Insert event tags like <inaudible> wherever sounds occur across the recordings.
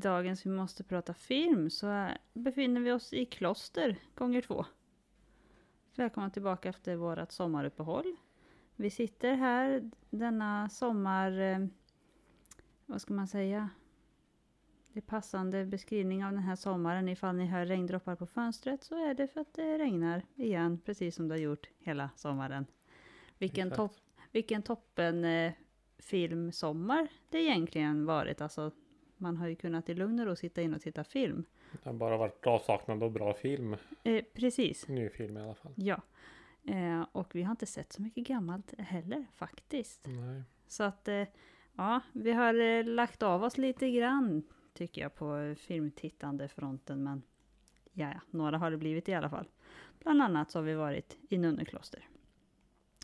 dagens Vi måste prata film så befinner vi oss i kloster gånger två. Välkomna tillbaka efter vårt sommaruppehåll. Vi sitter här denna sommar, eh, vad ska man säga? Det är passande beskrivning av den här sommaren. Ifall ni hör regndroppar på fönstret så är det för att det regnar igen, precis som det har gjort hela sommaren. Vilken, topp, vilken toppen eh, filmsommar det egentligen varit. Alltså, man har ju kunnat i lugn och ro sitta in och titta film. Det har bara varit avsaknad av bra film. Eh, precis, Ny film i alla fall. ja. Eh, och vi har inte sett så mycket gammalt heller faktiskt. Nej. Så att, eh, ja, vi har eh, lagt av oss lite grann tycker jag på eh, filmtittande fronten. Men ja, ja, några har det blivit i alla fall. Bland annat så har vi varit i Nunnekloster.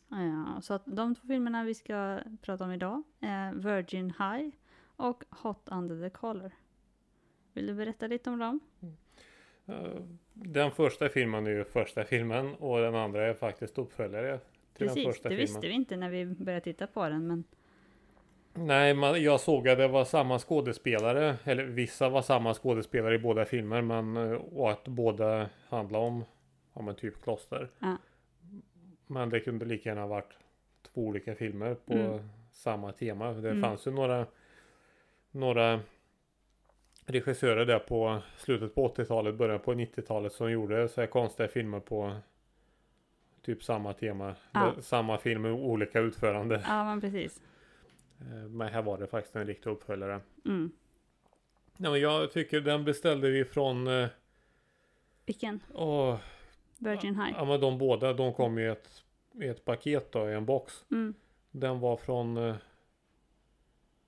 Ja, så att de två filmerna vi ska prata om idag är Virgin High och Hot Under the Collar. Vill du berätta lite om dem? Eh, Den första filmen är ju första filmen och den andra är faktiskt uppföljare till den Precis, första det filmen. visste vi inte när vi började titta på den. Men Nej, man, jag såg att det var samma skådespelare. Eller vissa var samma skådespelare i båda filmer. Men eh, och att båda handlar om, om en typ kloster. Ja. Men det kunde lika gärna ha varit två olika filmer på Mm. samma tema. Det Mm. fanns ju några några regissörer där på slutet på 80-talet, början på 90-talet som gjorde så här konstiga filmer på typ samma tema. Ja. Samma film med olika utförande. ja, men precis. Eh, Men här var det faktiskt en riktig uppföljare. Mm. Ja, men jag tycker den beställde vi från eh, Vilken? åh, Virgin High? Ja men de båda de kom i ett, i ett paket då i en box. Mm. Den var från eh,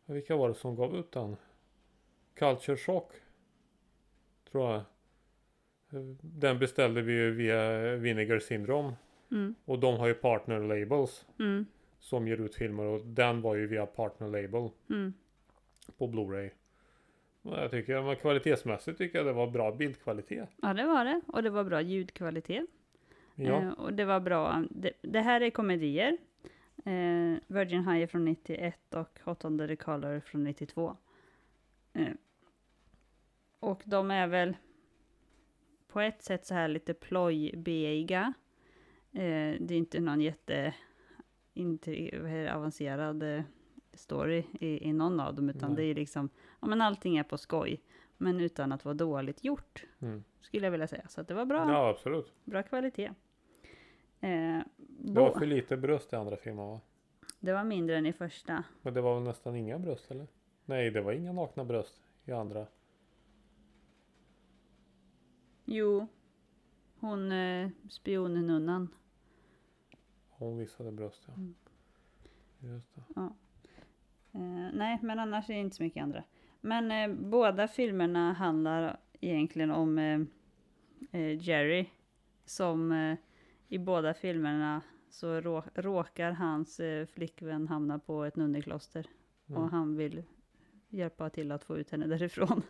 Vilka var det som gav ut den? Culture Shock Tror jag Den beställde vi ju via Vinegar Syndrome Mm. Och de har ju partner labels Mm. Som ger ut filmer och den var ju via partner label Mm. På Blu-ray Jag tycker, men kvalitetsmässigt tycker jag det var bra bildkvalitet Ja, det var det. Och det var bra ljudkvalitet. Ja, Eh, och det var bra. Det, det här är komedier. Eh, Virgin High från 91 och Hot Under the Collar från 92. Eh, och de är väl på ett sätt så här lite plojbeiga. Eh, det är inte någon jätte inte, avancerad eh, story i, i någon av dem, utan Nej. det är liksom, ja men allting är på skoj. Men utan att vara dåligt gjort, mm. skulle jag vilja säga. Så att det var bra. ja absolut Bra kvalitet. Eh, Det var för lite bröst i andra filmen va? det var mindre än i första. Men det var väl nästan inga bröst eller? Nej, det var inga nakna bröst i andra. Jo, hon eh, spionnunnan. Hon visade bröst ja. Mm. Just det. Eh, nej, men annars är det inte så mycket andra. Men eh, båda filmerna handlar egentligen om eh, eh, Jerry. Som eh, i båda filmerna så rå- råkar hans eh, flickvän hamna på ett nunnekloster. Mm. Och han vill hjälpa till att få ut henne därifrån.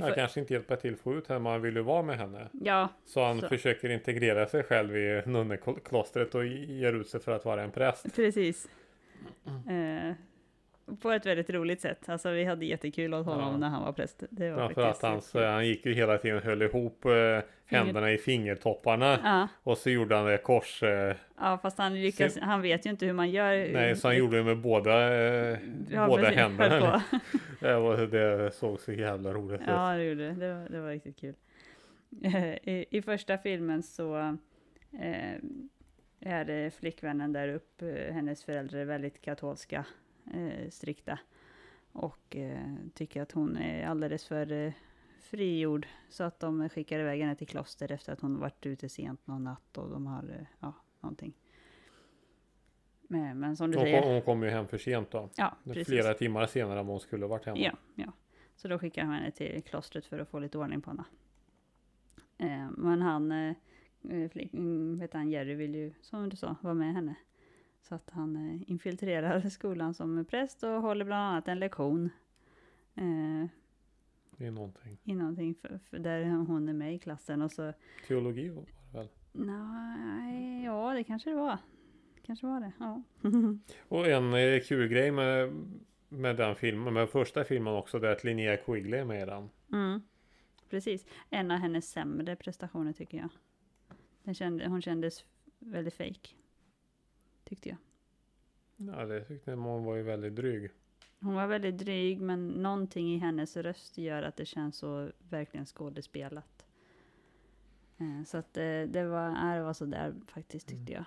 Han kanske inte hjälper till att få ut henne, men han vill ju vara med henne. ja, Så han Så. försöker integrera sig själv i nunneklostret och ger ut sig för att vara en präst. Precis. Eh, på ett väldigt roligt sätt. Alltså vi hade jättekul åt honom Ja. när han var präst. Det var Ja, för att jättekul. han gick ju hela tiden och höll ihop eh, händerna i fingertopparna. Ja, Och så gjorde han det kors. Eh, ja, fast han lyckas, Se- han vet ju inte hur man gör. nej, så han gjorde det med båda, eh, Ja, båda precis, händerna. <laughs> Det, var, det såg så jävla roligt ut. Ja, det gjorde det. Det var, det var riktigt kul. <laughs> I, I första filmen så eh, är flickvännen där upp, eh, hennes föräldrar är väldigt katolska, eh, strikta. Och eh, tycker att hon är alldeles för eh, frigjord. Så att de skickar iväg henne till kloster efter att hon varit ute sent någon natt och de har, eh, ja, någonting. Men, men som du Hon säger. hon kom ju hem för sent då. ja, precis. Flera timmar senare än vad hon skulle varit hemma. Ja, ja. Så då skickar han henne till klostret för att få lite ordning på henne. Eh, men han, eh, eh, flick, mm, vet han, Jerry vill ju, som du sa, vara med henne. Så att han eh, infiltrerar <laughs> skolan som präst och håller bland annat en lektion. Eh, Det är någonting. i någonting för, för där hon är med i klassen och så Teologi var det väl? Nej, ja det kanske det var. Kanske var det, ja. <laughs> Och en eh, kul grej med, med den filmen, med första filmen också, där att Linnea Quigley är med i den. Mm. Precis. En av hennes sämre prestationer tycker jag. Den kände, hon kändes väldigt fake. Tyckte jag. Ja, det tyckte jag, hon var ju väldigt dryg. Hon var väldigt dryg men någonting i hennes röst gör att det känns så verkligen skådespelat. Eh, Så att eh, det var, det var sådär faktiskt tyckte jag.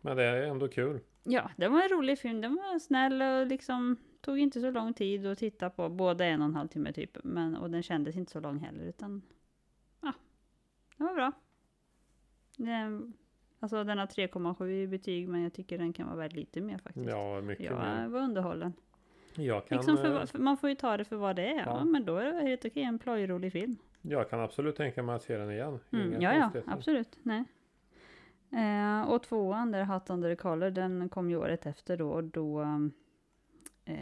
Men det är ändå kul. Ja, det var en rolig film. Den var snäll och liksom tog inte så lång tid att titta på. Både en och en halv timme typ. Men, och den kändes inte så lång heller utan ja, den var bra. Den, alltså den har 3,7 i betyg men jag tycker den kan vara värd lite mer faktiskt. Ja, mycket jag mer. var underhållen. Jag kan, Liksom för, eh, för, man får ju ta det för vad det är. Ja, Ja. men då är det helt okej. En plojrolig film. jag kan absolut tänka mig att se den igen. Mm, ja, ja, absolut. Nej. Eh, och tvåan, där Hot Under the Collar, den kom ju året efter då. Och då, eh,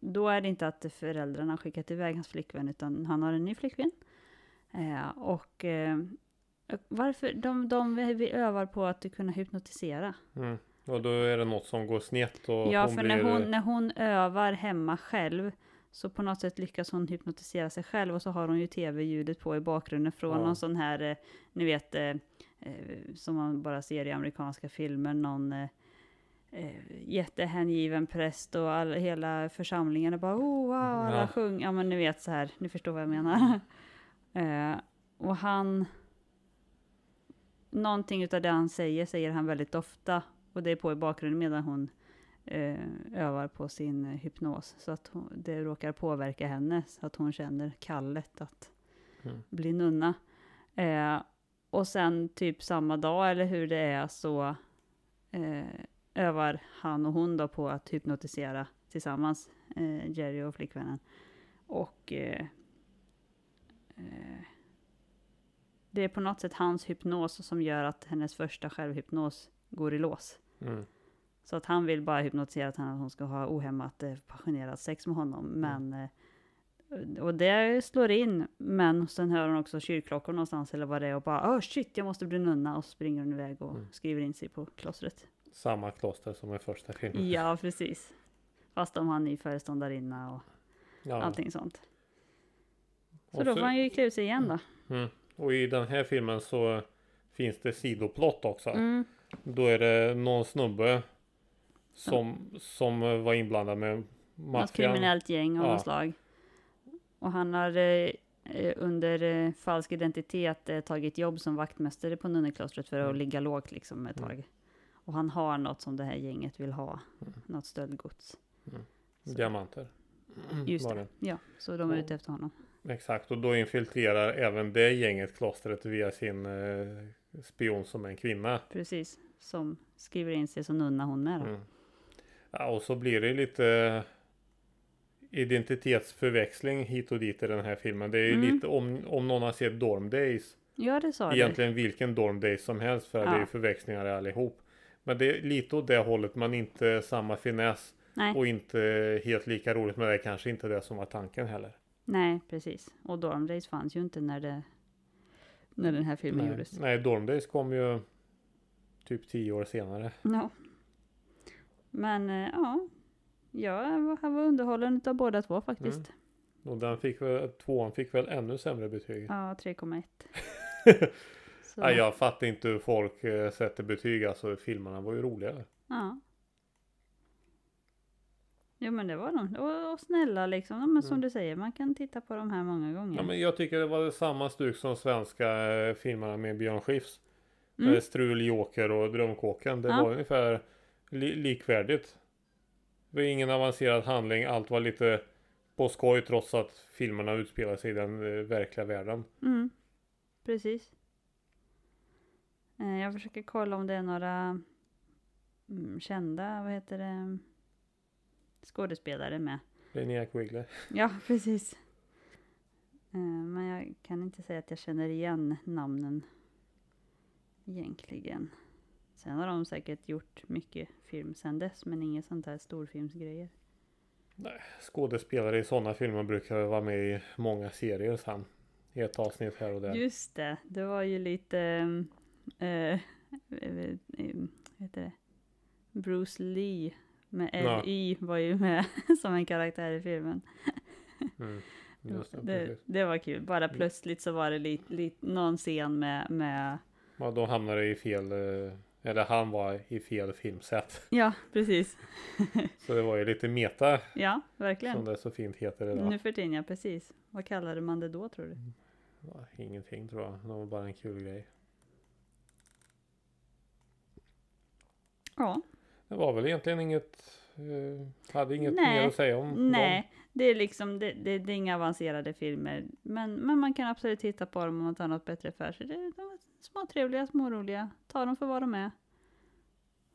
då är det inte att föräldrarna skickat iväg hans flickvän, utan han har en ny flickvän. Eh, och eh, varför? De, de vi övar på att kunna hypnotisera. Mm. Och då är det något som går snett och ja, hon för blir... när, hon, när hon övar hemma själv så på något sätt lyckas hon hypnotisera sig själv och så har hon ju tv-ljudet på i bakgrunden från Ja. någon sån här, eh, ni vet, eh, eh, som man bara ser i amerikanska filmer, någon eh, eh, jättehängiven präst och all, hela församlingen är bara oh wow, alla Ja. sjunger, ja men ni vet så här, ni förstår vad jag menar. <laughs> eh, och han, någonting utav det han säger, säger han väldigt ofta och det är på i bakgrunden medan hon eh, övar på sin eh, hypnos. Så att hon, det råkar påverka henne så att hon känner kallet att Mm. bli nunna. Eh, och sen typ samma dag eller hur det är så eh, övar han och hon då på att hypnotisera tillsammans, eh, Jerry och flickvännen. Och eh, det är på något sätt hans hypnos som gör att hennes första självhypnos går i lås. Mm. Så att han vill bara hypnotisera att han- att hon ska ha ohämmat eh, passionerat sex med honom. Men, eh, och det slår in. Men sen hör hon också kyrkklockor någonstans eller vad det är och bara oh shit jag måste bli nunna. Och så springer hon iväg och Mm. skriver in sig på klostret. Samma kloster som i första filmen. Ja precis. Fast om han är föreståndarinna och Ja. allting sånt. Så Och då så- får han ju klä ut sig igen då. Mm. Och i den här filmen så finns det sidoplott också. Mm. Då är det någon snubbe som, som var inblandad med Något maffian. kriminellt gäng av Ja. något slag. Och han har eh, under eh, falsk identitet eh, tagit jobb som vaktmästare på nunneklostret för att Mm. ligga lågt liksom ett Mm. tag. Och han har något som det här gänget vill ha. Mm. Något stöldgods. Så- Diamanter. Just var det. Ja, så de är ute efter honom. Exakt, och då infiltrerar även det gänget klostret via sin eh, spion som är en kvinna. Precis. Som skriver in sig som nunna hon med. Mm. Ja, och så blir det lite identitetsförväxling hit och dit i den här filmen. Det är ju Mm. lite om, om någon har sett Dorm Days. Ja, det sa du. Egentligen vilken Dorm Days som helst för det är Ja. ju förväxlingar allihop. Men det är lite åt det hållet men inte samma finess Nej, och inte helt lika roligt men det är kanske inte det som var tanken heller. Nej, precis. Och Dorm Days fanns ju inte när det när den här filmen Nej, gjordes. nej, Dorm Days kom ju typ tio år senare. Ja. Men eh, ja, jag var, var underhållen av båda två faktiskt. Mm. Och den fick väl, tvåan fick väl ännu sämre betyg. Ja, 3,1. <laughs> Så, Nej, jag fattar inte hur folk eh, sätter betyg. Alltså filmerna var ju roligare. Ja. Jo men det var de. Och, och snälla liksom. Ja, men som Mm. du säger, man kan titta på de här många gånger. Ja, men jag tycker det var samma stuk som svenska eh, filmerna med Björn Skifs. mm. Eh, Strul, Joker och Drömkåken. Det Ja. var ungefär li- likvärdigt. Det var ingen avancerad handling. Allt var lite på skoj trots att filmerna utspelar sig i den eh, verkliga världen. Mm. Precis. Eh, jag försöker kolla om det är några mm, kända, vad heter det, skådespelare med. Linnea Quigley. Ja, precis. Eh, Men jag kan inte säga att jag känner igen namnen egentligen. Sen har de säkert gjort mycket film sen dess, men inget sånt här storfilmsgrejer. Skådespelare i sådana filmer brukar vara med i många serier sen. I ett avsnitt här och där. Just det, det var ju lite, eh, eh, eh, vad heter det, Bruce Lee med Ja. L.Y. var ju med <laughs> som en karaktär i filmen. Mm. <laughs> Det, Det, det var kul. Bara plötsligt så var det lite, lite, någon scen med, med Ja, då hamnade i fel, eh, eller han var i fel filmsätt. <laughs> Ja, precis. Så det var ju lite meta, Ja, som verkligen. det så fint heter idag. Nu för tiden, ja precis. Vad kallade man det då tror du? Ja, ingenting tror jag, det var bara en kul grej. Ja, Det var väl egentligen inget, eh, hade inget Nej. mer att säga om dem. nej. Det är liksom, det, det, det är inga avancerade filmer. Men, men man kan absolut titta på dem om man tar något bättre för sig. Det, de är små trevliga, små roliga. Ta dem för vad de är.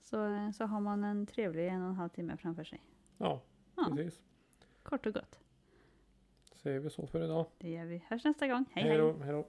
Så, så har man en trevlig en och en halv timme framför sig. Ja, Ja. precis. Kort och gott. Säger vi så för idag. Det gör vi. Hörs nästa gång. hej. Hej hej. då, hej då.